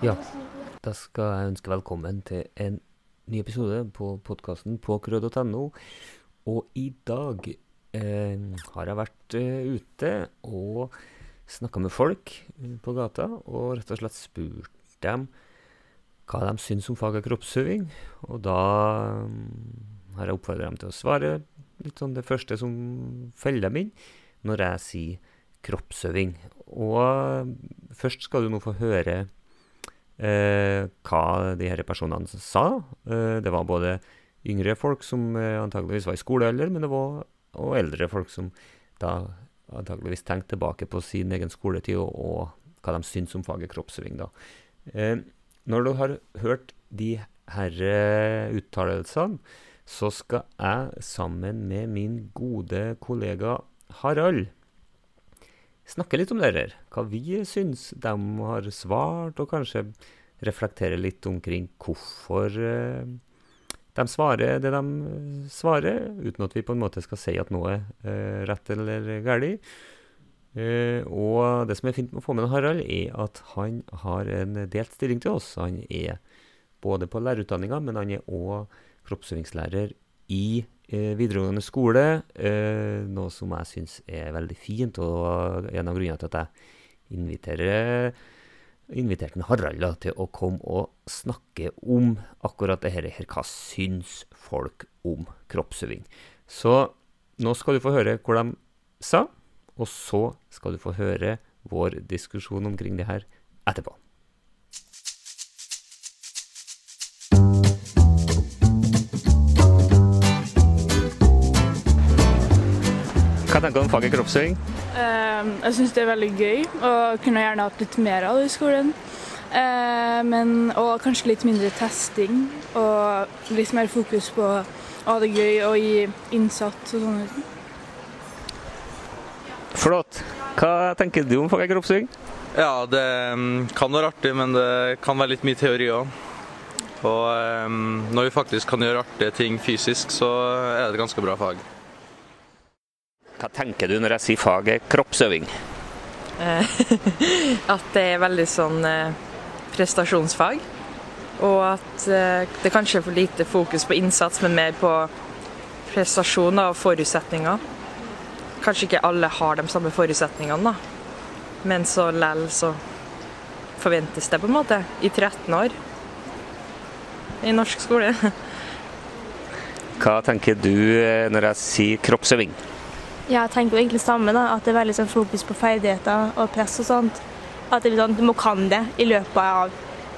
Ja, da skal jeg ønske velkommen til en ny episode på podkasten på krød.no. Og i dag eh, har jeg vært eh, ute og snakka med folk eh, på gata, og rett og slett spurt dem hva de syns om faget kroppsøving. Og da mm, har jeg oppfordra dem til å svare litt sånn det første som feller dem inn når jeg sier kroppsøving. Og eh, først skal du nå få høre hva de her personene sa. Eh, det var både yngre folk som eh, antageligvis var i skolealder, men det var og eldre folk som da antageligvis tenkte tilbake på sin egen skoletid og, og hva de syns om faget kroppsøving. Eh, når du har hørt de her eh, uttalelsene, så skal jeg sammen med min gode kollega Harald snakke litt om det her. Hva vi syns de har svart, og kanskje reflektere litt omkring hvorfor eh, de svarer det de svarer, uten at vi på en måte skal si at noe er eh, rett eller galt. Eh, og det som er fint med å få med Harald, er at han har en delt stilling til oss. Han er både på lærerutdanninga, men han er òg kroppsøvingslærer i eh, videregående skole. Eh, noe som jeg syns er veldig fint, og en av grunnene til at jeg inviterer inviterte Harald da, til å komme og snakke om akkurat det her. Hva syns folk om kroppsøving? Så nå skal du få høre hva de sa, og så skal du få høre vår diskusjon omkring det her etterpå. Tenker du om faget kroppsøving? Eh, Jeg syns det er veldig gøy, og kunne gjerne hatt litt mer av det i skolen. Eh, Men, og kanskje litt mindre testing, og litt mer fokus på å ha det gøy og gi innsats og sånne ting. Flott. Hva tenker du om faget kroppsøving? Ja, det mm, kan være artig, men det kan være litt mye teori òg. Og når vi faktisk kan gjøre artige ting fysisk, så er det et ganske bra fag. Hva tenker du når jeg sier faget kroppsøving? at det er veldig sånn eh, prestasjonsfag. Og at eh, det kanskje er for lite fokus på innsats, men mer på prestasjoner og forutsetninger. Kanskje ikke alle har de samme forutsetningene, da. Men så lell så forventes det på en måte i 13 år i norsk skole. Hva tenker du eh, når jeg sier kroppsøving? Ja, jeg tenker jo egentlig samme, da. At det er veldig sånn fokus på ferdigheter og press og sånt. At det blir sånn, du må kan det i løpet av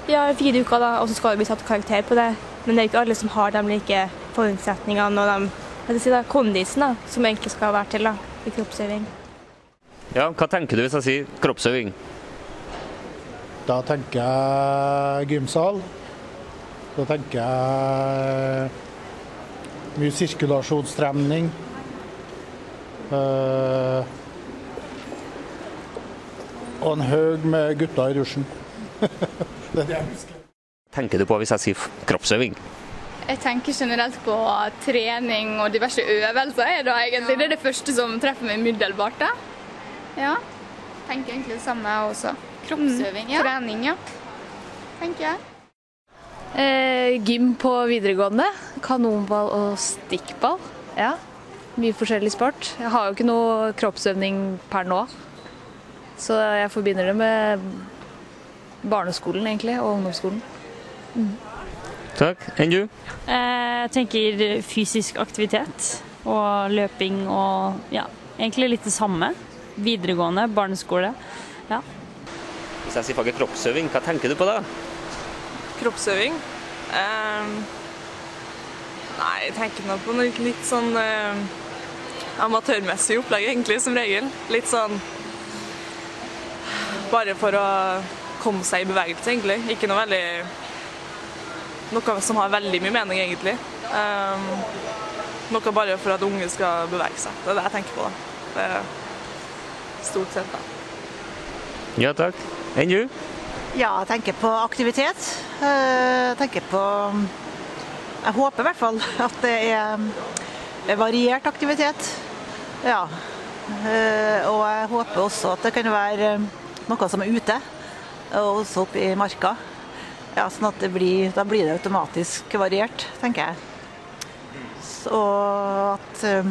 ja, fire uker, da, og så skal det bli satt karakter på det. Men det er ikke alle som har de like forutsetningene og de si da, kondisen da, som egentlig skal være til da, i kroppsøving. Ja, hva tenker du hvis jeg sier kroppsøving? Da tenker jeg gymsal. Da tenker jeg mye sirkulasjonstrening. Eh, og en haug med gutter i rushen. det er det jeg husker. Tenker du på hvis jeg sier kroppsøving? Jeg tenker generelt på trening og diverse øvelser. Er da egentlig. Det er det første som treffer meg umiddelbart. Ja. Tenker egentlig det samme jeg også. Kroppsøving, ja. Trening, ja. Tenker jeg. Eh, gym på videregående. Kanonball og stikkball. Ja. Mye forskjellig sport. Jeg har jo ikke noe kroppsøvning per nå. Så jeg forbinder det med barneskolen egentlig, og ungdomsskolen. Takk. Enn du? Jeg tenker fysisk aktivitet og løping og ja, egentlig litt det samme. Videregående, barneskole. Ja. Hvis jeg sier faget kroppsøving, hva tenker du på da? Kroppsøving? Ehm, nei, jeg tenker nå på noe litt sånn eh, amatørmessig opplegg, egentlig, som regel. Litt sånn bare for å komme seg i bevegelse, egentlig. Ikke noe veldig Noe som har veldig mye mening, egentlig. Um, noe bare for at unge skal bevege seg. Det er det jeg tenker på, da. Det er stort sett, da. Ja takk. Enn du? Ja, jeg tenker på aktivitet. Eh, Jeg tenker på Jeg håper i hvert fall at det er variert aktivitet. Ja. Eh, Og jeg håper også at det kan være noe som er ute, og også oppe i marka. Ja, sånn at blir, Da blir det automatisk variert, tenker jeg. Så at eh,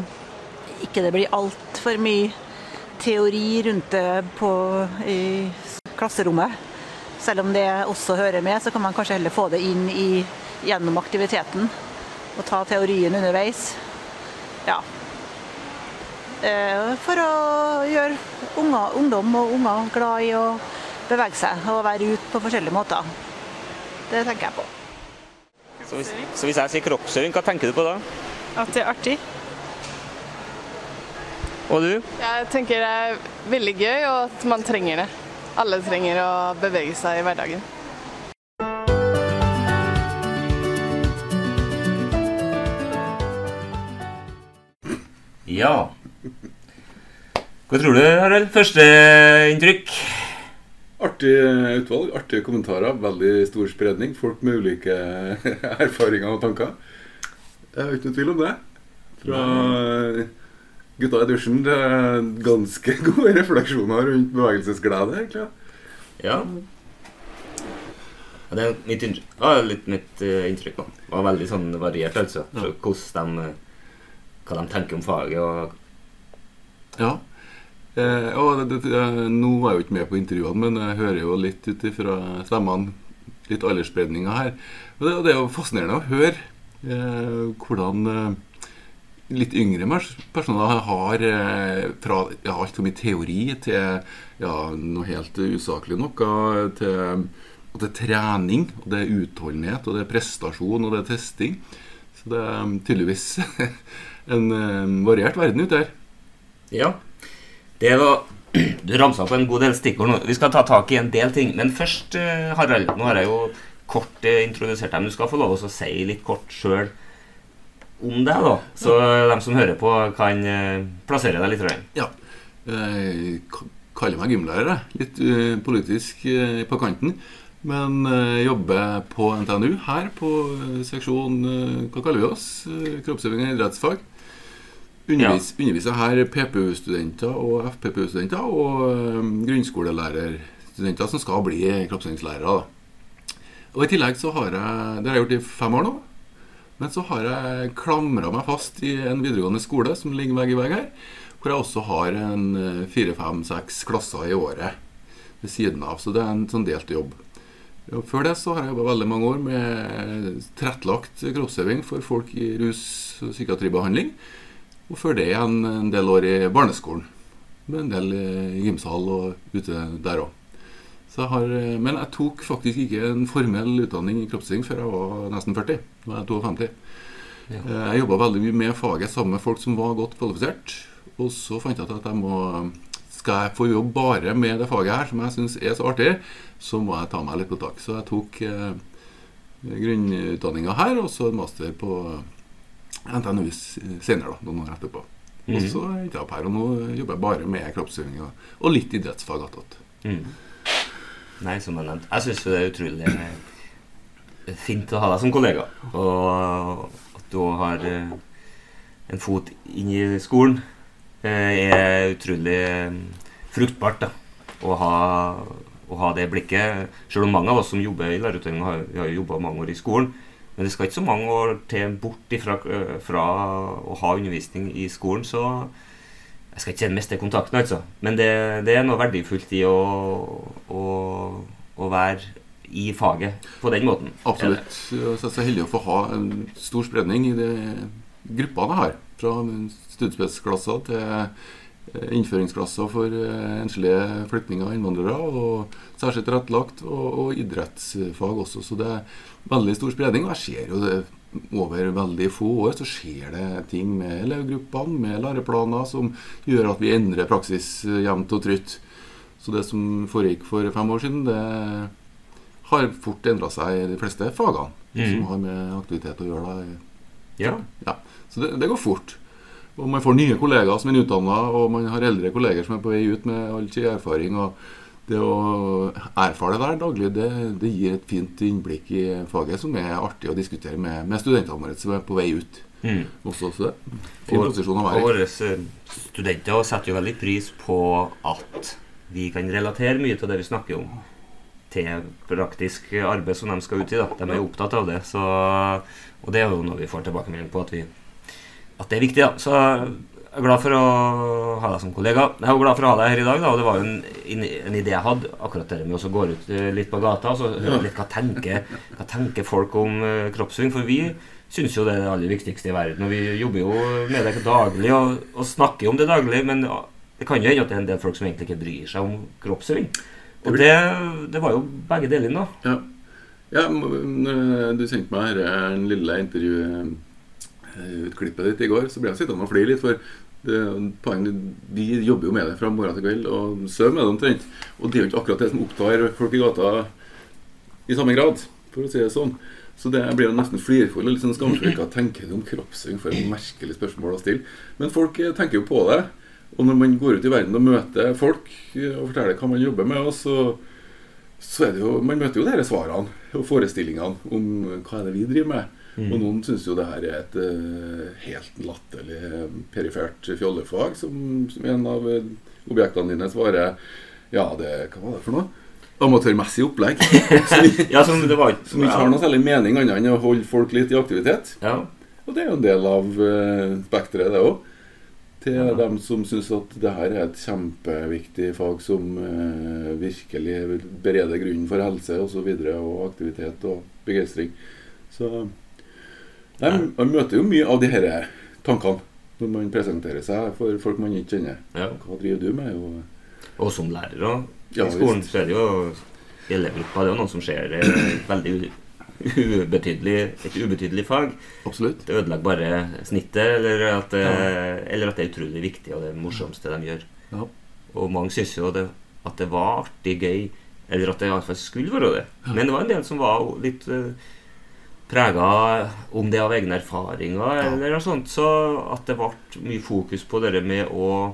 ikke det blir altfor mye teori rundt det på, i klasserommet. Selv om det også hører med, så kan man kanskje heller få det inn i, gjennom aktiviteten. Og ta teorien underveis. Ja. Eh, For å gjøre unger, ungdom og unger glad i å bevege seg og være ute på forskjellige måter. Det tenker jeg på. Så hvis, så hvis jeg sier kroppsøving, hva tenker du på da? At det er artig. Og du? Jeg tenker det er veldig gøy, og at man trenger det. Alle trenger å bevege seg i hverdagen. Ja. Hva tror du, Harald? Første inntrykk? Artig utvalg, artige kommentarer, veldig stor spredning. Folk med ulike erfaringer og tanker. Jeg har ikke noe tvil om det. Fra gutta i dusjen til ganske gode refleksjoner rundt bevegelsesglede, egentlig. Ja. Ja, Det er mitt inntrykk. Ja, litt mitt eh, inntrykk. da. Det var veldig sånn variert, altså. Så Hvordan de, eh, hva de tenker om faget. og Ja. Eh, og det, det, nå var jeg jo ikke med på intervjuene, men jeg hører jo litt ut ifra stemmene litt aldersspredninga her. Og det, det er jo fascinerende å høre eh, hvordan eh, litt yngre personer har eh, fra ja, alt for mye teori til ja, noe helt usaklig noe, til, og trening, og det er utholdenhet, og det er prestasjon, og det er testing. Så det er tydeligvis en uh, variert verden ute her. Ja. Det var Du ramsa opp en god del stikkord nå. Vi skal ta tak i en del ting. Men først, uh, Harald, nå har jeg jo kort uh, introdusert deg. Men du skal få lov å si litt kort sjøl om deg, da. Så de som hører på, kan plassere deg litt. Røy. Ja. Jeg kaller meg gymlærer. jeg. Litt politisk på kanten. Men eh, jobber på NTNU her på seksjon eh, Hva kaller vi oss? Kroppsøving og idrettsfag. Undervis, Underviser her PPU-studenter og FPPU-studenter og eh, grunnskolelærerstudenter som skal bli kroppsøvingslærere. Og I tillegg så har jeg Det har jeg gjort i fem år nå. Men så har jeg klamra meg fast i en videregående skole som ligger vegg i vegg her. Hvor jeg også har en eh, fire, fem, seks klasser i året ved siden av. Så det er en sånn delt jobb. Og før det så har jeg jobba veldig mange år med tilrettelagt kroppsøving for folk i rus- og psykiatribehandling. Og før det igjen en del år i barneskolen. Med en del i gymsal og ute der òg. Jeg har, eh, men jeg tok faktisk ikke en formell utdanning i kroppsøving før jeg var nesten 40. Nå er jeg 52. Ja. Eh, Jeg jobba veldig mye med faget sammen med folk som var godt kvalifisert. Og så fant jeg ut at jeg må skal jeg få jobbe bare med det faget her, som jeg syns er så artig, så må jeg ta meg litt på tak. Så jeg tok eh, grunnutdanninga her, og så en master på NTNU s- senere, da, noen år etterpå. Og Mhm. så endte jeg opp her, og nå jobber jeg bare med kroppsøving og, og litt idrettsfag attåt. Mm. Nei, som jeg nevnte. Jeg syns det er utrolig eh, fint å ha deg som kollega. Og at du har eh, en fot inn i skolen, eh, er utrolig eh, fruktbart. da. Å ha, å ha det blikket. Selv om mange av oss som jobber i lærerutdanninga, har, har jo jobba mange år i skolen. Men det skal ikke så mange år til bort ifra, eh, fra å ha undervisning i skolen, så jeg skal ikke miste kontakten, altså. Men det, det er noe verdifullt i å, å, å være i faget på den måten. Absolutt. Jeg er så heldig å få ha en stor spredning i de gruppene jeg har. Fra studiespesialklasser til innføringsklasser for eh, enslige flyktninger og innvandrere, og særskilt tilrettelagt, og, og idrettsfag også. Så det er veldig stor spredning. Og jeg ser jo det over veldig få år så skjer det ting med elevgruppene, med læreplaner, som gjør at vi endrer praksis eh, jevnt og trutt. Så det som foregikk for fem år siden, det har fort endra seg i de fleste fagene mm. som har med aktivitet å gjøre. Da. Ja. Ja, så det, det går fort. Og man får nye kollegaer som er utdanna, og man har eldre kolleger som er på vei ut med all sin erfaring. og det å erfare det der daglig, det, det gir et fint innblikk i faget som er artig å diskutere med, med studentene våre som er på vei ut. Mm. Også, så det fin Og- posisjon å være i. Våre eh, studenter setter jo veldig pris på at vi kan relatere mye til det vi snakker om. til praktisk arbeid som de skal ut i. da. De er jo opptatt av det. Så, og det er jo noe vi får tilbakemelding på at, vi, at det er viktig. da. Så jeg er glad for å ha deg som kollega. Jeg er glad for å ha deg her i dag. da, og Det var jo en, en, idé jeg hadde, akkurat det med å gå ut eh, litt på gata og så høre litt hva tenker, hva tenker folk om uh, kroppsving. For vi syns jo det er det aller viktigste i verden. Og vi jobber jo med det daglig og, og snakker om det daglig. Men det kan jo hende at det er en del folk som egentlig ikke bryr seg om kroppsøving. Og det, det var jo begge deler, da. Ja. ja du sendte meg her en lille klippet ditt i går, så ble jeg sittende og flire litt. For det, poenget, vi jobber jo med det fra morgen til kveld og sover med det omtrent. Og det er jo ikke akkurat det som opptar folk i gata i samme grad, for å si det sånn. Så det blir nesten flirfull og litt sånn skamfull. Hva tenker du om kroppsøving? For et merkelig spørsmål å stille. Men folk tenker jo på det. Og når man går ut i verden og møter folk og forteller hva man jobber med, så, så er det jo Man møter jo disse svarene og forestillingene om hva er det vi driver med. Mm. Og noen syns jo det her er et uh, helt latterlig perifert fjollefag, som, som, en av objektene dine svarer Ja, det Hva var det for noe? Amatørmessig opplegg. som, ja, som, det var, som ikke har noe særlig mening annet enn å holde folk litt i aktivitet. Ja. Og det er jo en del av uh, spekteret, det òg til ja. dem som syns at det her er et kjempeviktig fag som uh, virkelig bereder grunnen for helse. Og, så videre, og aktivitet og begeistring. Så nei, Man møter jo mye av de her tankene når man presenterer seg for folk man ikke kjenner. Ja. Hva driver du med? Og, og som lærer ja, I skolen så er det jo elevgruppa. Det er jo noen som skjer veldig ubetydelig, et ubetydelig fag. Absolutt. Det ødelegger bare snittet, eller at, det, ja. eller at det er utrolig viktig og det morsomste de gjør. Ja. Og mange syns jo det, at det var artig, gøy, eller at det iallfall skulle være det. Men det var en del som var litt uh, eh, prega om det av egne erfaringer, eller noe sånt. Så at det ble mye fokus på det med å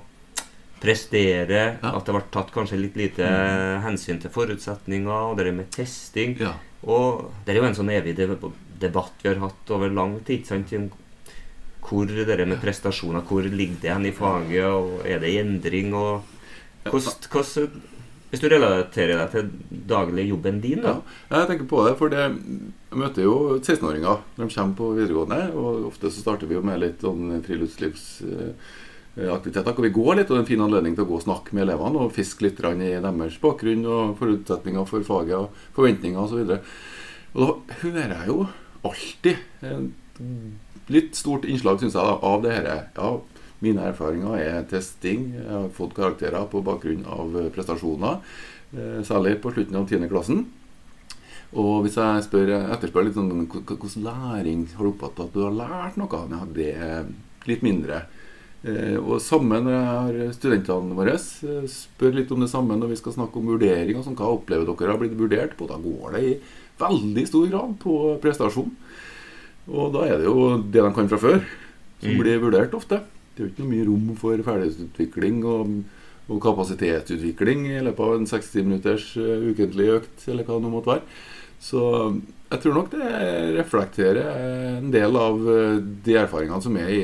prestere. Ja. At det ble tatt kanskje litt lite mm. hensyn til forutsetninger, og det med testing. Ja. Og det er jo en sånn evig debatt vi har hatt over lang tid. Sant? Hvor det med prestasjoner, hvor ligger det hen i faget, og er det i endring? og hvordan, hvordan, Hvis du relaterer deg til daglig jobben din, da? Ja, jeg tenker på det, for det, møter jo 16-åringer når de kommer på videregående. Og ofte så starter vi jo med litt sånn friluftslivsaktiviteter hvor vi går litt, og det er en fin anledning til å gå og snakke med elevene og fiske litt i deres bakgrunn og forutsetninger for faget og forventninger osv. Og, så og da hører jeg jo alltid et litt stort innslag, syns jeg, av det dette. Ja, mine erfaringer er testing. Jeg har fått karakterer på bakgrunn av prestasjoner, eh, særlig på slutten av 10. klassen. Og hvis jeg spør, etterspør litt sånn hvordan læring har du oppfattet at du har lært noe? Ja, det er litt mindre. Eh, og samme når jeg har studentene våre eh, spør litt om det samme når vi skal snakke om vurdering. Sånn, hva opplever dere har blitt vurdert på? Da går det i veldig stor grad på prestasjon. Og da er det jo det de kan fra før, som mm. blir vurdert ofte. Det er jo ikke noe mye rom for ferdighetsutvikling og, og kapasitetsutvikling i løpet av en 60 minutters uh, ukentlig økt, eller hva det nå måtte være. Så jeg tror nok det reflekterer en del av eh, de erfaringene som er i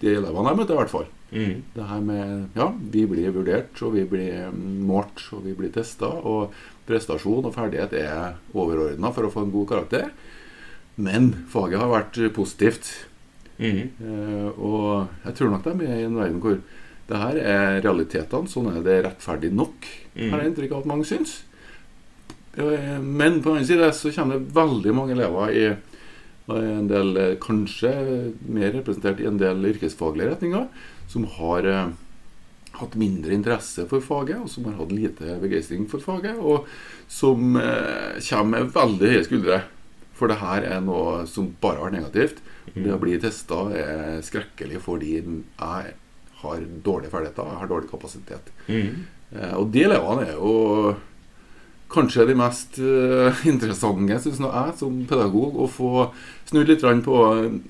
de elevene jeg møter, i hvert fall. Mm. Det her med Ja, vi blir vurdert, og vi blir målt, og vi blir testa. Og prestasjon og ferdighet er overordna for å få en god karakter. Men faget har vært positivt. Mm. Eh, og jeg tror nok de er i en verden hvor det her er realitetene. Sånn er det rettferdig nok, mm. har jeg inntrykk av at mange syns. Men på den annen side så kommer det veldig mange elever i en del, eh, kanskje mer representert i en del yrkesfaglige retninger, som har eh, hatt mindre interesse for faget, og som har hatt lite begeistring for faget, og som eh, kommer med veldig høye skuldre. For det her er noe som bare har negativt. Det å bli testa er skrekkelig fordi jeg har dårlige ferdigheter, jeg har dårlig kapasitet. Mm. Eh, og de elevene er jo kanskje de mest uh, interessante, syns jeg, som pedagog, å få snudd litt på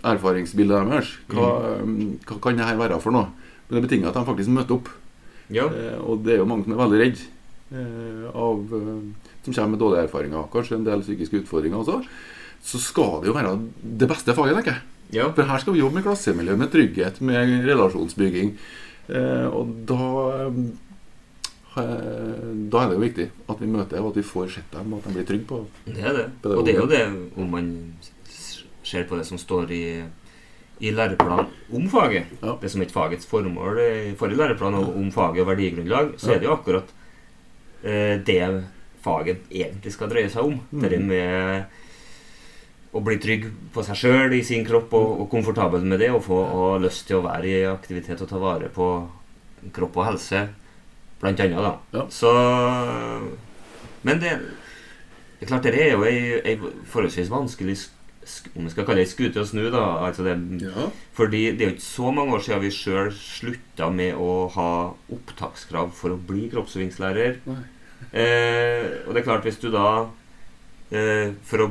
erfaringsbildet deres. Hva, mm. um, hva kan dette være for noe? Men det betinger at de faktisk møter opp. Ja. Uh, og det er jo mange som er veldig redd uh, av Som kommer med dårlige erfaringer. Kanskje en del psykiske utfordringer også. Så skal det jo være det beste faget, tenker jeg. Ja. For her skal vi jobbe med klassemiljø, med trygghet, med relasjonsbygging. og da eh, da er det jo viktig at vi møter og at vi får sett dem, og at de blir trygge på Det er det. Og det er jo det om man ser på det som står i, i læreplanen om faget. Det som er fagets formål i forrige læreplan og om faget og verdigrunnlag, så er det jo akkurat eh, det faget egentlig skal dreie seg om. Mm. Det med å bli trygg på seg sjøl i sin kropp og, og komfortabel med det, og få og lyst til å være i aktivitet og ta vare på kropp og helse, blant annet. Da. Så Men det, det er klart, det er jo ei, ei forholdsvis vanskelig sk- sk- om vi skal kalle det skute å snu, da. Altså det, Fordi det er jo ikke så mange år siden vi sjøl slutta med å ha opptakskrav for å bli kroppsøvingslærer. Eh, og det er klart, hvis du da eh, for å,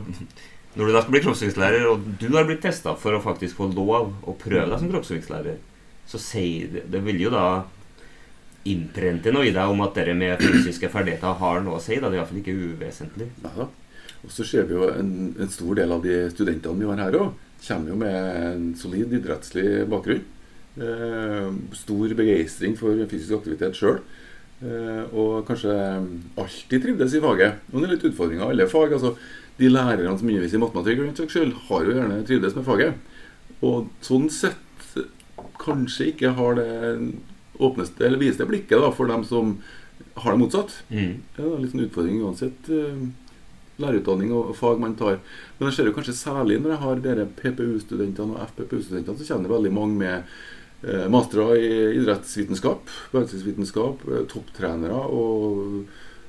Når du da skal bli kroppsøvingslærer, og du har blitt testa for å faktisk få lov å prøve deg som kroppsøvingslærer, så sier det Det vil jo da innprente noe i deg om at dere med fysiske ferdigheter har noe å si. Da. Det er iallfall ikke uvesentlig. Ja, og så ser vi jo en, en stor del av de studentene vi har her òg, kommer jo med en solid idrettslig bakgrunn. Eh, stor begeistring for fysisk aktivitet sjøl. Eh, og kanskje alltid trivdes i faget. Og det er litt utfordringer i alle fag. altså De lærerne som underviser i matematikk, har jo gjerne trivdes med faget. Og sånn sett kanskje ikke har det åpneste, eller viste blikket da, for dem som har det motsatt. Mm. Det er litt sånn utfordring uansett eh, lærerutdanning og fag man tar. Men jeg ser jo kanskje særlig når jeg har dere PPU-studentene og FPPU-studentene, så kjenner jeg veldig mange med mastere i idrettsvitenskap, bevegelsesvitenskap, eh, topptrenere og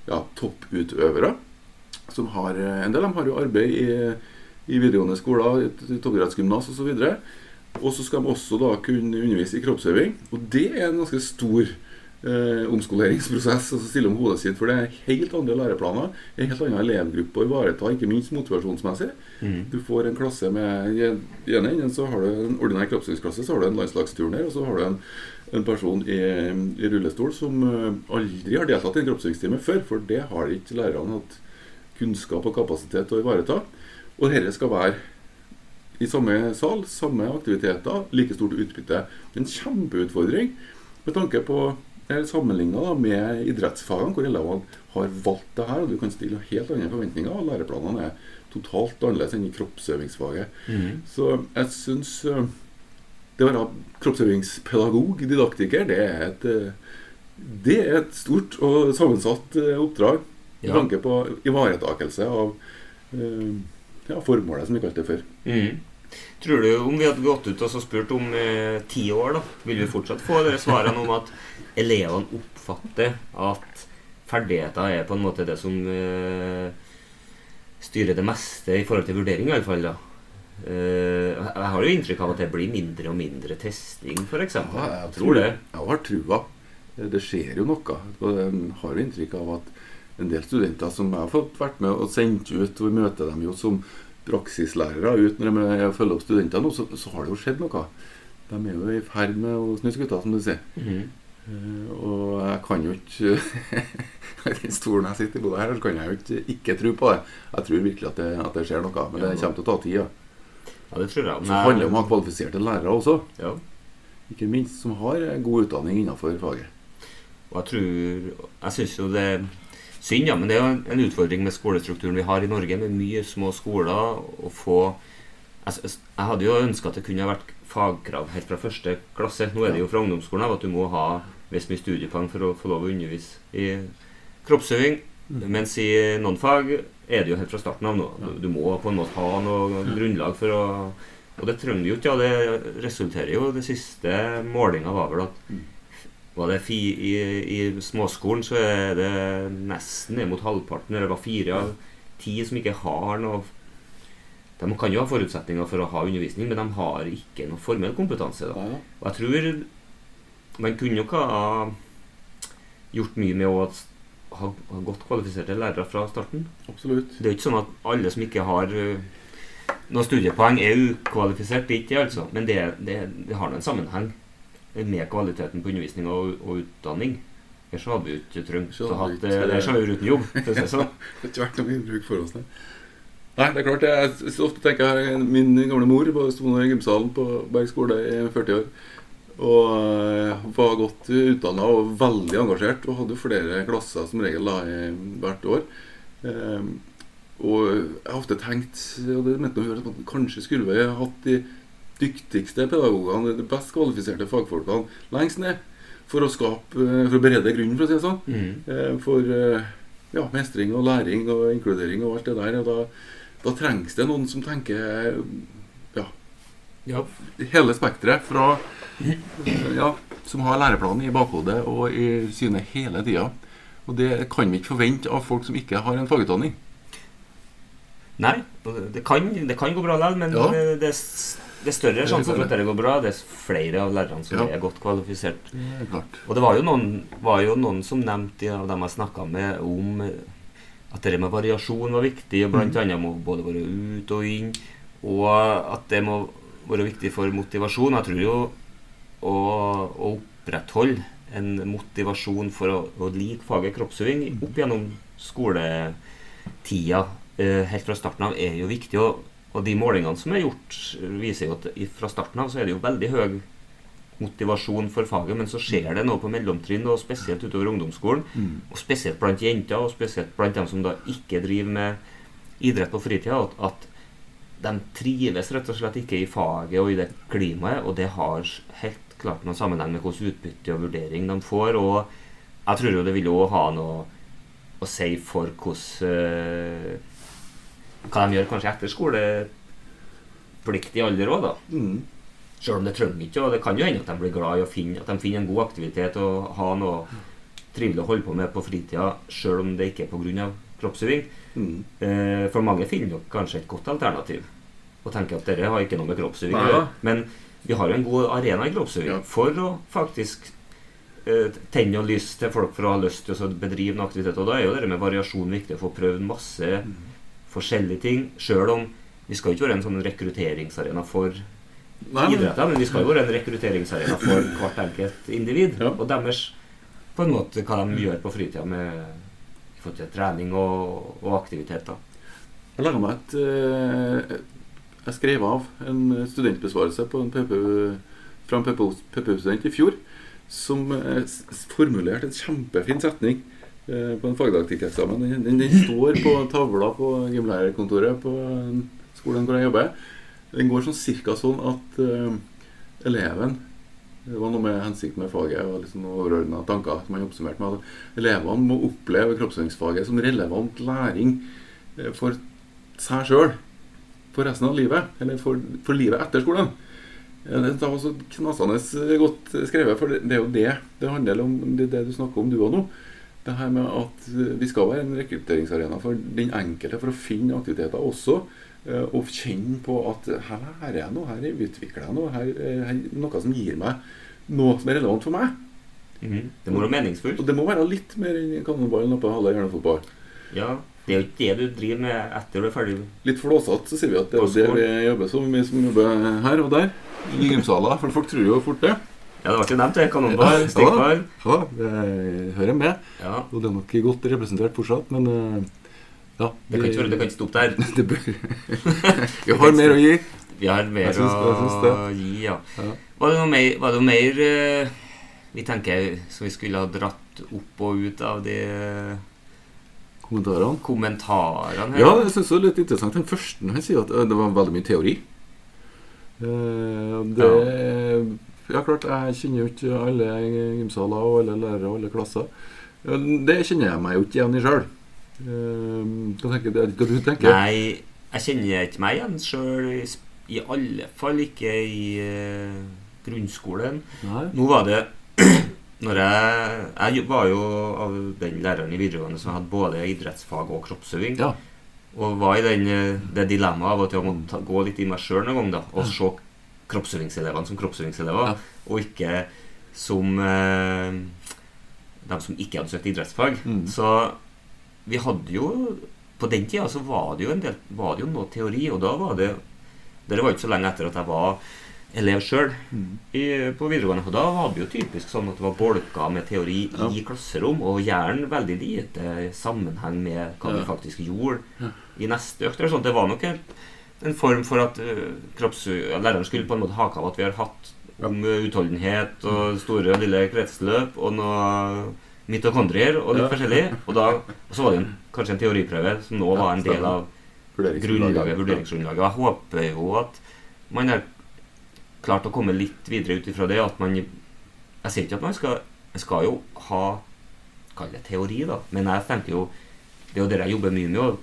ja, topputøvere. Som har, eh, en del av dem har jo arbeid i, i videregående skoler, toppidrettsgymnas osv. Og så skal de også da kunne undervise i kroppsøving. Og det er en ganske stor eh, omskoleringsprosess så stille om hodet sitt. For det er helt andre læreplaner, en helt annen elevgruppe å ivareta, ikke minst motivasjonsmessig. Mm. Du får en klasse med I ene enden så har du en ordinær kroppsøvingsklasse, så har du en landslagsturner, og så har du en, en person i, i rullestol som eh, aldri har deltatt i en kroppsøvingstime før. For det har ikke lærerne hatt kunnskap og kapasitet til å ivareta. Og dette skal være i samme sal, samme aktiviteter, like stort utbytte. En kjempeutfordring med tanke på Sammenligna med idrettsfagene, hvor elevene har valgt det her, og du kan stille helt andre forventninger. og Læreplanene er totalt annerledes enn i kroppsøvingsfaget. Mhm. Så jeg syns eh, det å være kroppsøvingspedagog, didaktiker, det er et, eh, det er et stort og sammensatt eh, oppdrag med Ja. tanke på ivaretakelse av eh, ja, formålet, som vi kalte det før. Mm. Tror du om vi hadde gått ut og spurt om eh, ti år, da, vil vi fortsatt få dere svarene om at elevene oppfatter at ferdigheter er på en måte det som eh, styrer det meste i forhold til vurdering, iallfall? Uh, Eh, jeg har jo inntrykk av at det blir mindre og mindre testing, f.eks. Ja, jeg tror det. Jeg har trua. Det skjer jo noe. Jeg har jo inntrykk av at en del studenter som jeg har fått vært med og sendt ut, og vi møter dem jo som praksislærere ut når de er- følger opp studenter nå, så, så har det jo skjedd noe. De er jo i ferd med å snu skuta, som du sier. Mhm. uh, og jeg kan jo ikke I den stolen jeg sitter i både her, så kan jeg jo ikke ikke tro på det. Jeg tror virkelig at det, at det skjer noe. Men det kommer til å ta tid. Ja. Ja, det tror jeg. Så det handler om å ha kvalifiserte lærere også. Ja. Ikke minst som har god utdanning innenfor faget. Og jeg tror Jeg syns jo det synd, ja, men det er jo en- utfordring med skolestrukturen vi har i Norge, med mye små skoler. Å få Jeg, jeg hadde jo ønska at det kunne ha vært fagkrav helt fra første klasse. Nå er det jo fra ungdomsskolen av at du må ha visst mye studiepoeng for å få lov å undervise i kroppsøving. Mens i noen fag er det jo helt fra starten av nå. Du, du må på en måte ha noe grunnlag for å Og det trenger du jo ikke. Ja, det resulterer jo Det siste målinga var vel at var det fi, i, I småskolen så er det nesten ned mot halvparten, eller det var fire av ti som ikke har noe De kan jo ha forutsetninger for å ha undervisning, men de har ikke noe formell kompetanse. Da. Og jeg tror man kunne nok ha gjort mye med å ha, ha godt kvalifiserte lærere fra starten. Absolutt. Det er jo ikke sånn at alle som ikke har øh, noen studiepoeng, er ukvalifisert. Det er ikke det, altså. Men det, det, det har nå en sammenheng med kvaliteten på undervisning og, og utdanning. Ellers hadde vi jo ikke trengt å ha det. Ellers hadde vi vært uten jobb. For å si det sånn. Det vært noe innbruk for oss, der. Nei, det er klart, jeg, ofte tenker jeg Min gamle mor på- sto i gymsalen på Berg skole i 40 år. Og eh, var godt utdanna og veldig engasjert. Og hadde flere klasser som regel da, hvert år. Um, og jeg har ofte tenkt og det mente jeg at kanskje skulle vi hatt de dyktigste pedagogene, de best kvalifiserte fagfolkene lengst ned. For å skape, eh, for å berede grunnen, for å si det sånn. Mm. Eh, For eh, ja, mestring og læring og inkludering og alt det der. Og da, da trengs det noen som tenker ja, Ja. hele spekteret fra ja, Som har læreplanen i bakhodet og i syne hele tida. Og det kan vi ikke forvente av folk som ikke har en fagutdanning. Nei, det kan, det kan gå bra likevel, men Ja. det, det, det er større sjanse for at det går bra. Det er flere av lærerne som Ja. er godt kvalifisert. Er. Og det var jo noen, var jo noen som nevnte av dem jeg snakka med, om eh, at det med variasjon var viktig. og Blant Mhm. annet må både være ut og inn. Og at det må være viktig for motivasjon. Jeg tror jo å, å opprettholde en motivasjon for å, å like faget kroppsøving opp gjennom skoletida eh, helt fra starten av er jo viktig. Og, og de målingene som er gjort, viser jo at fra starten av så er det jo veldig høy motivasjon for faget, men så skjer det noe på mellomtrinn, og spesielt utover ungdomsskolen. Mm. Og spesielt blant jenter, og spesielt blant dem som da ikke driver med idrett på fritida, at, at de trives rett og slett ikke i faget og i det klimaet, og det har helt klart noen sammenheng med hvordan utbytte og vurdering de får. Og jeg tror jo det vil jo ha noe å si for hvordan eh, Hva de gjør kanskje etter skolepliktig alder òg, da. Mm. Selv om det trenger ikke, og det kan jo hende at de blir glad i å finne, at de finner en god aktivitet og ha noe trivelig å holde på med på fritida, selv om det ikke er pga. kroppsøving. Mm. Eh, for mange finner nok kanskje et godt alternativ og tenker at dette har ikke noe med kroppsøving å gjøre. Men vi har jo en god arena i kroppsøving for å faktisk eh, tenne og lyst til folk for å ha lyst til å bedrive en aktivitet. Og da er jo det med variasjon viktig, å få prøvd masse Mm. Forskjellige ting. Sjøl om vi skal ikke være en sånn rekrutteringsarena for Nei, idretter, men vi skal jo være en rekrutteringsarena for hvert enkelt individ. Og deres på en måte hva de gjør på fritida med i forhold til trening og, og aktiviteter. Jeg laga meg et eh, Jeg skrev av en studentbesvarelse på en PPU, fra en PPU-student i fjor som eh, formulerte en kjempefin setning på en fagdidaktikkeksamen. Den, den, den står på tavla på gymlærerkontoret på eh, skolen hvor jeg jobber. Den går sånn cirka sånn at uh, eleven Det var noe med hensikten med faget og liksom overordna tanker som han oppsummerte med at elevene må oppleve kroppsøvingsfaget som relevant læring eh, for seg sjøl for resten av livet. Eller for, for livet etter skolen. Eh, Det var så knasende godt skrevet, for det, det er jo det det handler om. Det det du snakker om, du òg nå. Det her med at eh, vi skal være en rekrutteringsarena for den enkelte for å finne aktiviteter også. eh, Og kjenne på at her lærer jeg noe, her utvikler jeg noe, her eh, er noe som gir meg noe som er relevant for meg. Mhm. Det må være meningsfullt. Og det må være litt mer enn kanonball, nappe, halve hjernefotball. Ja, det er jo ikke det du driver med etter du er ferdig. Litt flåsete så sier vi at det er det vi jobber som, vi som jobber her og der. I gymsaler. For folk tror jo fort det. Ja, det ble jo nevnt, det. Kanonball, stikkball. Ja, ja, det hører med. Ja. Og det er nok godt representert fortsatt, men eh, ja. Det kan ikke være- det kan ikke stoppe der. det bør. Vi har mer å gi. Vi har mer Jeg synes, jeg det. å gi, ja. Var det noe mer, var det noe mer eh, vi tenker som vi skulle ha dratt opp og ut av de Kommentarene? kommentarene her? Ja, jeg synes det er litt interessant. Den første han sier at eh, det var veldig mye teori. Eh, Det Ja, klart, jeg kjenner jo ikke alle gymsaler og alle lærere og alle klasser. Det kjenner jeg meg jo ikke igjen i sjøl. Hva tenker du? Hva du tenker Nei, jeg kjenner ikke meg igjen sjøl. I alle fall ikke i eh, grunnskolen. Nei. Nå var det når jeg, jeg var jo av den læreren i videregående som hadde både idrettsfag og kroppsøving. Ja. Og var i den, eh, det dilemmaet av at jeg måtte gå litt i meg sjøl noen gang da, og se kroppsøvingselevene som kroppsøvingselever, og ikke som eh, de som ikke hadde søkt idrettsfag. Mm. Så vi hadde jo På den tida så var det jo en del Var det jo noe teori, og da var det Det var ikke så lenge etter at jeg var elev sjøl på videregående. Og da var det jo typisk sånn at det var bolker med teori i klasserom, og gjerne veldig lite sammenheng med hva vi faktisk gjorde Ja. i neste økt. eller. Det var nok en, en form for at lærerne kropps, læreren skulle på en måte hake av at vi har hatt om utholdenhet og store og lille kretsløp og noe mitokondrier og litt Ja. forskjellig. Og, da, og så var det en, kanskje en teoriprøve som nå var en del av grunnlaget, vurderingsgrunnlaget. Jeg håper jo at man har klart å komme litt videre ut ifra det. At man Jeg sier ikke at man skal skal jo ha Kall det teori, da. Men jeg tenker jo Det er jo det jeg jobber mye med. Og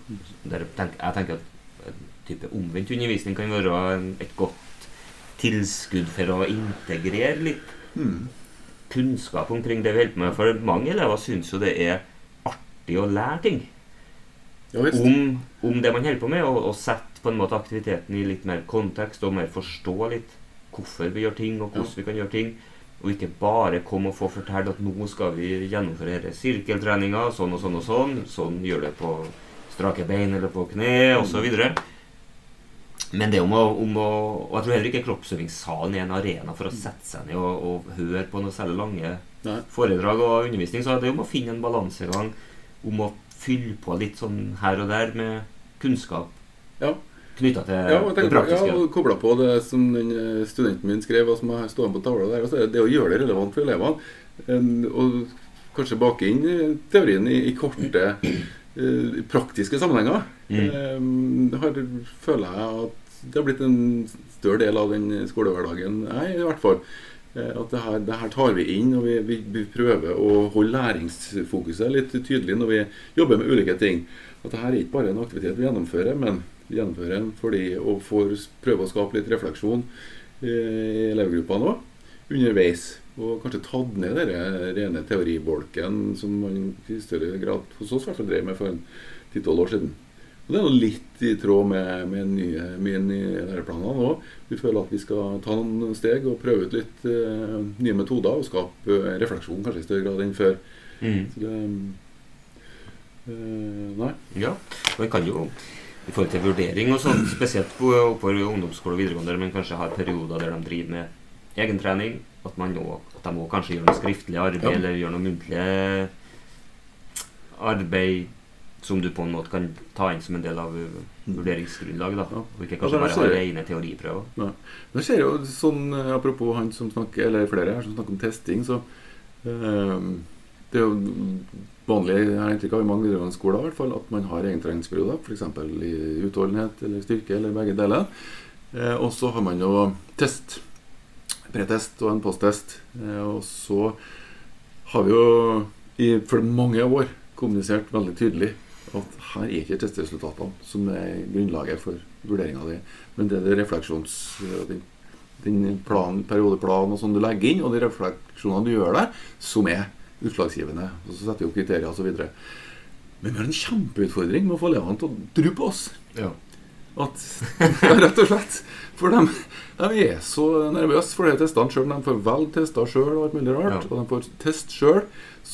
jeg tenker at type omvendt undervisning kan være et godt tilskudd for å integrere litt Mm. kunnskap omkring det vi holder på med. For mange elever syns jo det er artig å lære ting Ja, om, om det man holder på med, og, og sette på en måte aktiviteten i litt mer kontekst og mer forstå litt hvorfor vi gjør ting, og hvordan vi kan gjøre ting. Og ikke bare komme og få fortelle at nå skal vi gjennomføre denne sirkeltreninga, sånn og sånn og sånn. Sånn gjør det på strake bein eller på kne, osv. Men det om å, om å Og jeg tror heller ikke kroppsøvingssalen er en arena for å sette seg ned og, og høre på noe særlig lange Nei. foredrag og undervisning. Så det er om å finne en balansegang om å fylle på litt sånn her og der med kunnskap Ja. knytta til Ja, det på, praktiske. ja, og kobla på det som den eh, studenten min skrev, og som har stående på tavla der. Altså, det å gjøre det relevant for elevene. En- og kanskje bake inn eh, teorien i, i korte, eh, praktiske sammenhenger. Mm. Eh, har, føler jeg at det har blitt en større del av den skolehverdagen. Jeg, i hvert fall. Eh, At det her, det her tar vi inn, og vi, vi, vi prøver å holde læringsfokuset litt tydelig når vi jobber med ulike ting. At det her er ikke bare en aktivitet vi gjennomfører, men vi gjennomfører den fordi å får prøve å skape litt refleksjon eh, i elevgruppa nå, underveis. Og kanskje tatt ned den rene teoribolken som man i større grad hos oss drev med for en 10-12 år siden. Og Det er noe litt i tråd med, med nye, med nye læreplanene òg. Vi føler at vi skal ta noen steg og prøve ut litt uh, nye metoder og skape eh, refleksjon kanskje i større grad enn før. Mm. Så det, uh, nei. Ja, man kan jo i forhold til vurdering og sånn, spesielt på oppover ungdomsskole og videregående, men kanskje har perioder der de driver med egentrening, at, man at de må kanskje gjøre noe skriftlig arbeid Ja. eller gjøre noe muntlig arbeid som du på en måte kan ta inn som en del av vurderingsgrunnlaget. da. Og ikke kanskje bare ha rene teoriprøver. Ja. Men jeg ser jo sånn, eh, Apropos han som snakker, eller flere her som snakker om testing, så eh, Det er jo vanlig jeg har inntrykk av i mange videregående skoler i hvert fall, at man har egentreningsperioder, f.eks. i utholdenhet eller styrke eller begge deler. Eh, og så har man jo test. Pretest og en posttest. Eh, og så har vi jo i, for mange år kommunisert veldig tydelig at her er ikke testresultatene som er grunnlaget for vurderinga di, men det er det refleksjons... Den, den plan, periodeplanen og sånn du legger inn, og de refleksjonene du gjør der, som er utslagsgivende. Og så setter vi opp kriterier osv. Men vi har en kjempeutfordring med å få elevene til å tro på oss. Ja. At, rett og slett. For de, de er så nervøse for de testene sjøl. De får vel tester sjøl og alt mulig rart. Ja. Og de får test sjøl.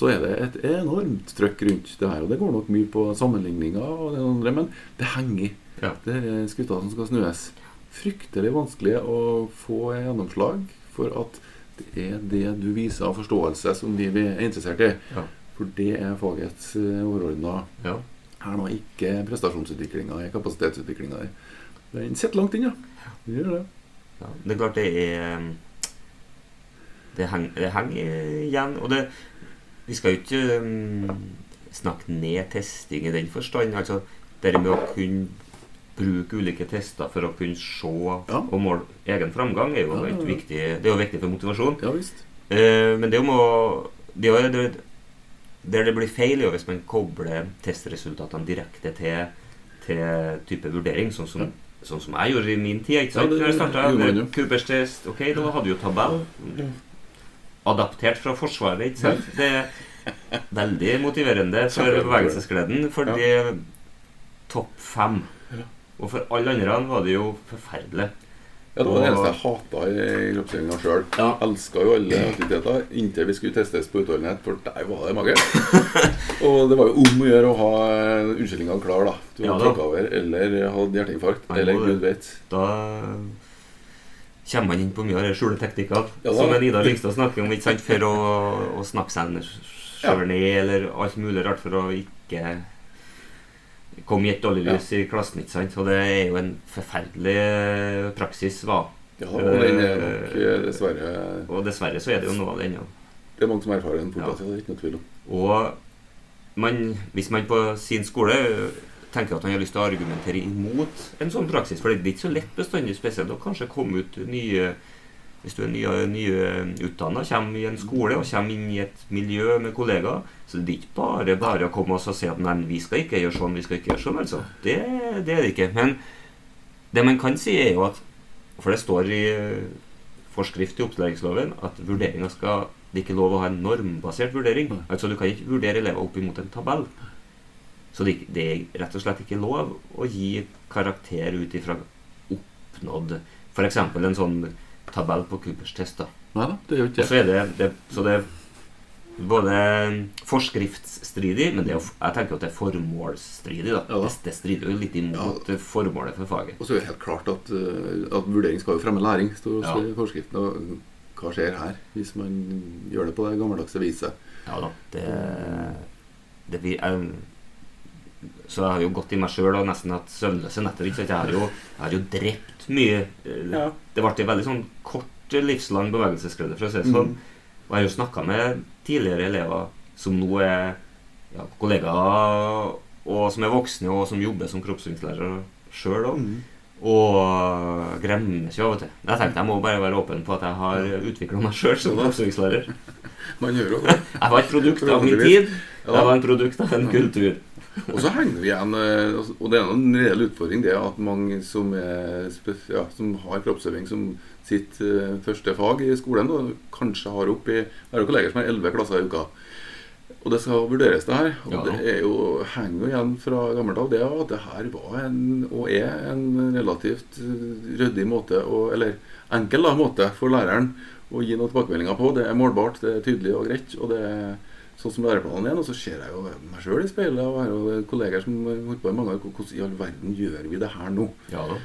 Så er det et enormt trøkk rundt det her. Og det går nok mye på sammenligninger og det andre, men det henger. Ja. Det er skuta som skal snues. Fryktelig vanskelig å få gjennomslag for at det er det du viser av forståelse som vi er interessert i. Ja. For det er fagets uh, overordna Ja. her nå, ikke prestasjonsutviklinga, kapasitetsutviklinga. Den sitter langt inne, ja. Det gjør det. Ja, det er klart det er um, Det henger, henger igjen. Og det Vi skal jo ikke um, snakke ned testing i den forstand. Altså det med å kunne bruke ulike tester for å kunne se og måle egen framgang, er jo Ja, ja, ja. viktig Det er jo viktig for motivasjon. Ja, visst. Uh, men det må det det, Der det blir feil, er hvis man kobler testresultatene direkte til, til type vurdering, sånn som, sånn som jeg gjorde i min tid. ikke sant? Ja, det det, jo. Coopers test, ok, da hadde vi jo tabell. Adaptert fra Forsvaret, ikke sant? Det er veldig motiverende for bevegelsesgleden. For det er topp fem. Og for alle andre var det jo forferdelig. Ja, Det var det eneste jeg hata i kroppsøvinga sjøl. Ja. Elska jo alle aktiviteter inntil vi skulle testes på utholdenhet, for der var det magert. og det var jo om å gjøre å ha unnskyldningene unnskyldninga klar, da. Du Ja hadde da. over eller hadde hjerteinfarkt. Eller gud vet. Da kommer man inn på mye av de skjuleteknikker Ja, som Ida Lyngstad snakker om, ikke sant? for å, å snakke seg sjøl ned, eller alt mulig rart for å ikke komme i et dårlig lys i klassen. ikke sant? Og det er jo en forferdelig praksis, hva. Ja, og den er nok eh, dessverre Og dessverre så er det jo noe av det ennå. Det er mange som erfarer den fortsatt, ja. det er ikke noe tvil om. Og man, hvis man på sin skole tenker at han har lyst til å argumentere imot en sånn praksis, for det er ikke så lett bestandig, spesielt å kanskje komme ut nye hvis du er nyutdanna, kommer i en skole og kommer inn i et miljø med kollegaer, så det er ikke bare bare å komme og si at nei, vi skal ikke gjøre sånn, vi skal ikke gjøre sånn. altså. Det, det er det ikke. Men det man kan si, er jo at For det står i forskrift i opplæringsloven at vurderinga skal det er ikke lov å ha en normbasert vurdering. Altså Du kan ikke vurdere elever opp imot en tabell. Så det, det, er rett og slett ikke lov å gi karakter ut ifra oppnådd F.eks. en sånn tabell på Coopers test. Nei da, det gjør ikke så, det, det, så det er både forskriftsstridig, men det er, jeg tenker at det er formålsstridig. da. Ja, da. Det, strider jo litt imot ja. formålet for faget. Og så er det helt klart at, eh, at vurdering skal jo fremme læring, står det ja. i forskriften. Og hva skjer her hvis man gjør det på det gammeldagse viset? Ja da. Det, det blir, jeg, så jeg har jo gått i meg sjøl og nesten hatt søvnløse netter. Ikke? Jeg, har jo, jeg har jo drept mye. Ja. Det ble en veldig sånn kort, livslang bevegelsesglede, for å si det sånn. Mm. Og jeg har jo snakka med tidligere elever som nå er ja, kollegaer, og som er voksne, og som jobber som kroppsøvingslærer sjøl òg. Mm. Og gremmes jo av og til. Jeg tenkte jeg må bare være åpen på at jeg har utvikla meg sjøl som kroppsøvingslærer. Man gjør jo det. Jeg var et produkt av min tid. Jeg var en produkt av en kultur og så henger vi igjen eh, altså, Og det er en reell utfordring det at mange som, er, ja, som har kroppsøving som sitt uh, første fag i skolen, og kanskje har opp i Jeg har jo kolleger som har elleve klasser i uka. Og det skal vurderes, det her. Og ja. det er jo, henger jo igjen fra gammelt av det at det her var en, og er en relativt eh, ryddig måte, og, eller enkel da, måte for læreren å gi noen tilbakemeldinger på. Det er målbart, det er tydelig og greit. og det er sånn som læreplanen er. Og så ser jeg jo meg sjøl i speilet og har jo kolleger som har holdt på i mange år. Hvordan i all verden gjør vi det her nå? Ja, da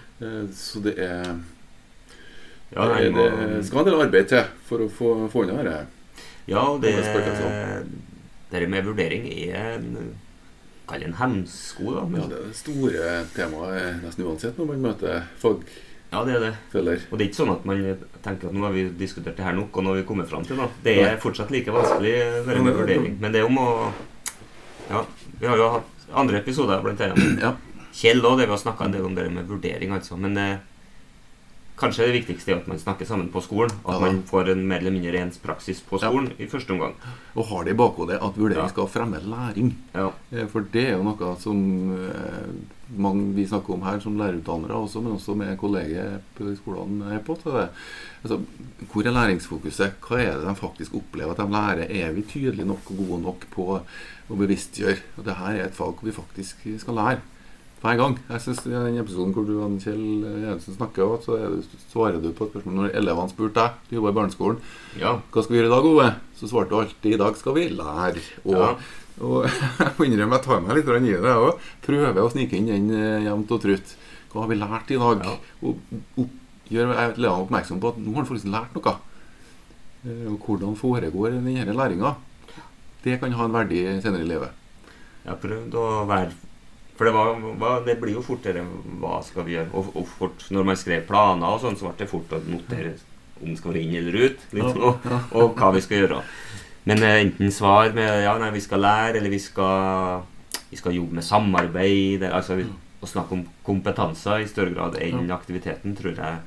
så det er ja, det, det, skal en del arbeid til for å få, få unna dette. Ja, det, det med vurdering er Kall det en hemsko. da. Men... Ja, det er det store temaet nesten uansett når man møter fag ja, det er det. Føler. Og det er ikke sånn at man tenker at nå har vi diskutert det her nok, og nå har vi kommet fram til noe. Det er fortsatt like vanskelig med vurdering. Men det er om å Ja, vi har jo hatt andre episoder, blant annet. Ja. Kjell òg, det vi har snakka en del om det med vurdering, altså. Men eh, Kanskje det viktigste er at man snakker sammen på skolen. At ja, man får en mer eller mindre ens praksis på skolen ja. i første omgang. Og har det i bakhodet at vurdering skal fremme læring. Ja. for det er jo noe som eh, mange vi snakker om her som lærerutdannere også, men også med kolleger på skolene er på. Altså, hvor er læringsfokuset? Hva er det de faktisk opplever at de lærer? Er vi tydelige nok og gode nok på å bevisstgjøre? Og det her er et fag hvor vi faktisk skal lære hver gang. Jeg synes I den episoden hvor du og Kjell Jensen snakker, så svarer du på et spørsmål når elevene spurte deg, du jobber i barneskolen, ja. hva skal vi gjøre i dag, Ove? Så svarte du alltid i dag skal vi lære. Og, ja. og jeg må innrømme jeg tar meg litt i det, jeg òg. Prøver å snike inn den eh, jevnt og trutt. Hva har vi lært i dag? Ja. Og, og gjør elevene oppmerksom på at nå har du faktisk lært noe. Eh, og hvordan foregår denne læringa. Det kan ha en verdi senere i livet. Jeg har prøvd å være for det, var, det, blir jo fortere hva skal vi gjøre. Og, og fort, når man skrev planer, og sånn, så ble det fort å notere om det skal være inn eller ut. Litt, og, og, hva vi skal gjøre. Men eh, enten svar med ja, nei, vi skal lære, eller vi skal, vi skal jobbe med samarbeid. altså Å snakke om kompetanser i større grad enn aktiviteten tror jeg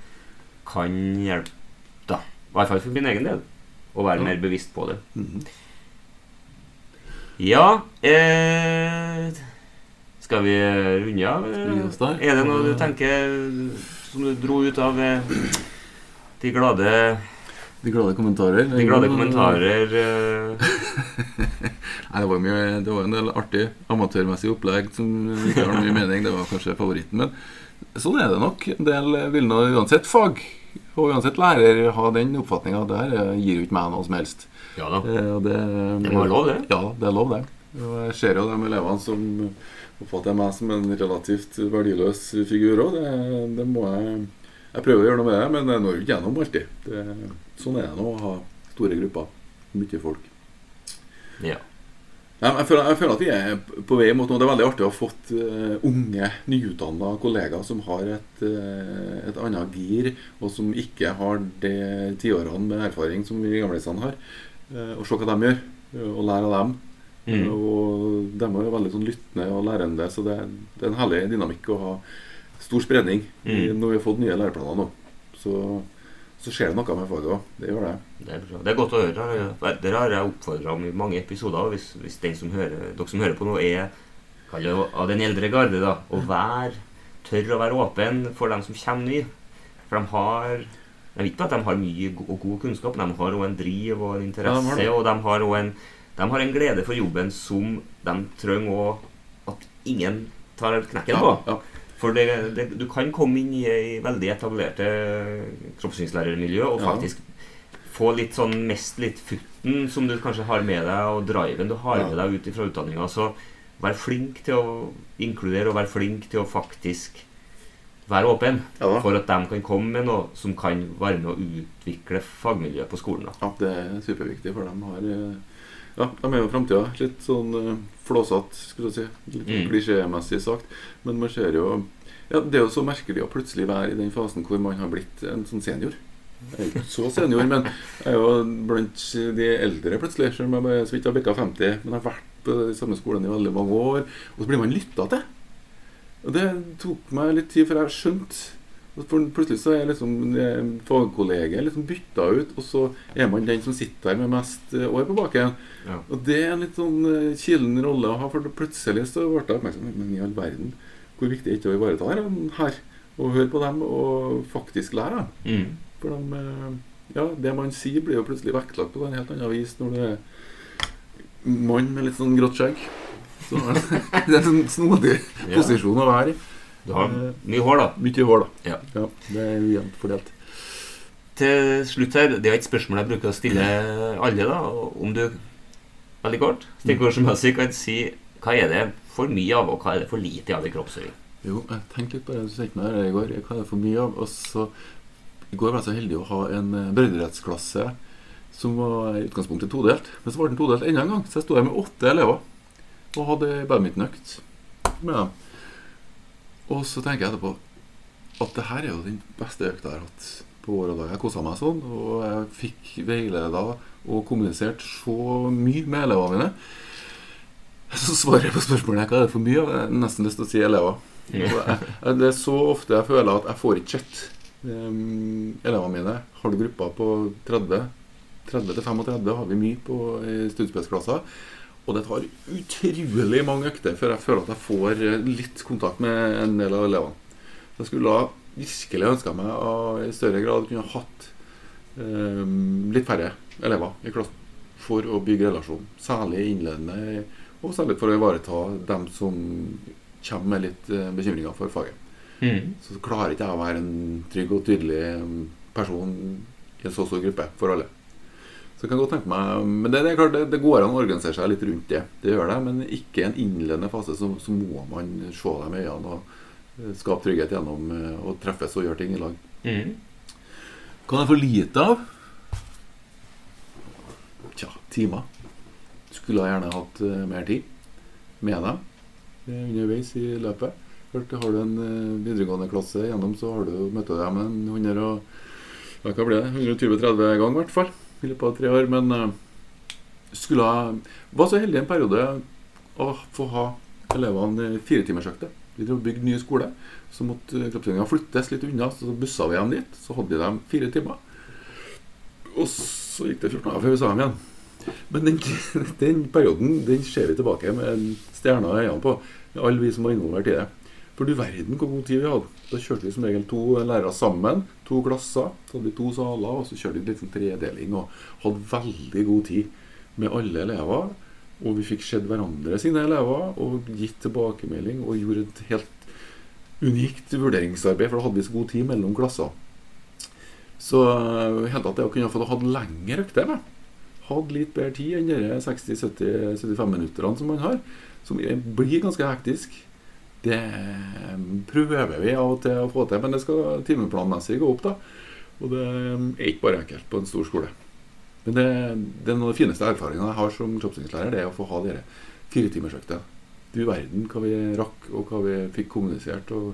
kan hjelpe. da I hvert fall for min egen del. Å være mer bevisst på det. Mhm. Ja eh, skal vi runde av? Er det noe du tenker som du dro ut av eh, de glade De glade kommentarer? De glade kommentarer eh. Nei, det var, mye, det var en del artig amatørmessig opplegg som ikke har mye mening. Det var kanskje favoritten. Men sånn er det nok. En del vil nå uansett fag og uansett lærer ha den oppfatninga det her gir jo ikke meg noe som helst. Ja da. Det, det, det må være lov, det. Ja, det er lov, det. Og jeg ser jo de elevene som oppfatter jeg meg som en relativt verdiløs figur òg. Det, det, må jeg Jeg prøver å gjøre noe med det, men jeg når ikke gjennom alltid. Det, sånn er det nå å ha store grupper. Mye folk. Ja. Jeg, føler, jeg føler at vi er på vei mot noe. Det er veldig artig å ha fått uh, unge, nyutdanna kollegaer som har et, uh, et annet gir, og som ikke har de tiårene med erfaring som vi gamlisene har. Og se hva de gjør, og lære av dem. Mm. Og de er jo veldig sånn lyttende og lærende, så det, det, er en herlig dynamikk å ha stor spredning mm. når vi har fått nye læreplaner nå. Så så skjer det noe med faget òg. Det gjør det. Det er, det er, godt å høre. Dere har jeg oppfordra om i mange episoder. Hvis, hvis som hører, dere som hører på nå, er av den eldre garde, da, å være tørre å være åpen for dem som kommer ny. For de har Jeg vet ikke at de har mye og god kunnskap, de har òg en driv og en interesse. Ja, de og de har òg en, de har en glede for jobben som de trenger òg at ingen tar knekken på. Ja, ja. For det, det, du kan komme inn i ei veldig etablerte kroppssynslærer og faktisk få litt sånn mest litt futten som du kanskje har med deg, og driven du har med deg ut fra utdanninga. Så vær flink til å inkludere, og vær flink til å faktisk være åpen ja, for at de kan komme med noe som kan være med å utvikle fagmiljøet på skolen. Da. Ja, det er superviktig, for de har eh, ja, de er jo framtida. Litt sånn uh, flåsete, skulle du si. Litt mm. klisjémessig sagt. Men man ser jo ja, Det er jo så merkelig å plutselig være i den fasen hvor man har blitt en sånn senior. Jeg er ikke så senior, men jeg er jo blant de eldre plutselig. Selv om jeg bare så vidt har bikka 50. Men jeg har vært på den samme skolen i veldig mange år. Og så blir man lytta til. Og det tok meg litt tid før jeg skjønte Plutselig så er liksom fagkollegiet liksom bytta ut, og så er man den som sitter der med mest eh, år på baken. Ja. Og det er en litt sånn kilen rolle å ha, for plutselig så ble jeg oppmerksom Men i all verden, hvor viktig er det ikke å ivareta her, her? Og høre på dem og faktisk lære. Mm. For de, ja, det man sier, blir jo plutselig vektlagt på en helt annen vis når det er mann med litt sånn grått skjegg. Så det er en snodig posisjon å være i. Du har mye hår, da. Mye hår, da. Ja. ja det er ujevnt fordelt. Til slutt her, Det er et spørsmål jeg bruker å stille alle. da Om du veldig kort, stikkordsmessig kan si hva er det for mye av, og hva er det for lite av i kroppsøving? Jo, jeg tenkte litt på det du sa meg her i går. Hva er det for mye av? Og så I går var jeg så heldig å ha en eh, som var i utgangspunktet todelt. Men så var den todelt enda en gang. Så jeg sto her med åtte elever og hadde badmintonøkt med dem. Og så tenker jeg etterpå at det her er jo den beste økta jeg har hatt på år og dag. Jeg kosa meg sånn, og jeg fikk veileda og kommunisert så mye med elevene mine. Så svarer jeg på spørsmålet hva er det for mye av. Jeg har nesten lyst til å si elever. Det er så ofte jeg føler at jeg får ikke sett um, elevene mine. Har du grupper på 30 30-35 har vi mye på studiespesialklasser. Og det tar utrolig mange økter før jeg føler at jeg får eh, litt kontakt med en del av elevene. Så jeg skulle virkelig ønska meg å i større grad kunne hatt um, litt færre elever i klassen for å bygge relasjon. Særlig innledende, og særlig for å ivareta dem som kommer med litt uh, bekymringer for faget. Mm. Så klarer ikke jeg å være en trygg og tydelig person i en så stor gruppe for alle. Så jeg kan godt tenke meg Men det, det er klart, det, det, går an å organisere seg litt rundt det. Det gjør det, Men ikke i en innledende fase så, så, må man se dem i øynene og eh, skape trygghet gjennom eh, å treffes og gjøre ting i lag. Mm. Hva er det for lite av? Tja, timer. Skulle ha gjerne hatt uh, mer tid med dem underveis i løpet. Først har du en videregående klasse gjennom, så har du møtt dem en 100 og, hva blir det? 120-30 ganger i hvert fall løpet av tre år. Men uh, skulle ha, var så heldig en periode å få ha elevene firetimersøkte. Vi drev bygde ny skole. Så måtte kroppsøvinga flyttes litt unna. Så bussa vi dem dit. Så hadde vi dem fire timer. Og så gikk det 14 dager før vi sa dem igjen. Men den, den, perioden den ser vi tilbake med stjerner i øynene på. Alle vi som var involvert i det. For du verden hvor god tid vi hadde. Da kjørte vi som regel to lærere sammen. To klasser. Så hadde vi to saler, og så kjørte vi litt sånn tredeling. Og hadde veldig god tid med alle elever. Og vi fikk sett hverandre sine elever og gitt tilbakemelding og gjorde et helt unikt vurderingsarbeid, for da hadde vi så god tid mellom klasser. Så hendte at det å kunne fått hatt lengre økter Hadde litt bedre tid enn de 60-70-75 minuttene som man har, som blir ganske hektisk det prøver vi av og til å få til, men det skal timeplanmessig gå opp. da Og det er ikke bare enkelt på en stor skole. Men det, det er noen av de fineste erfaringene jeg har som kroppsøvingslærer, det er å få ha dere firetimersøkter. Du verden hva vi rakk, og hva vi fikk kommunisert, og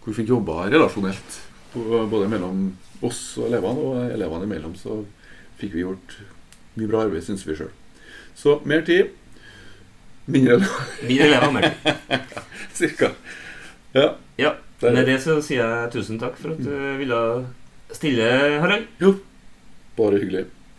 hvor vi fikk jobba relasjonelt. Både mellom oss og elevene, og elevene imellom så fikk vi gjort mye bra arbeid, syns vi sjøl. Så mer tid. Mindre Mindre elever, mer tid. Cirka. Ja. Ja, Med det. det så sier jeg tusen takk for at du ville stille, Harald. Jo, bare hyggelig.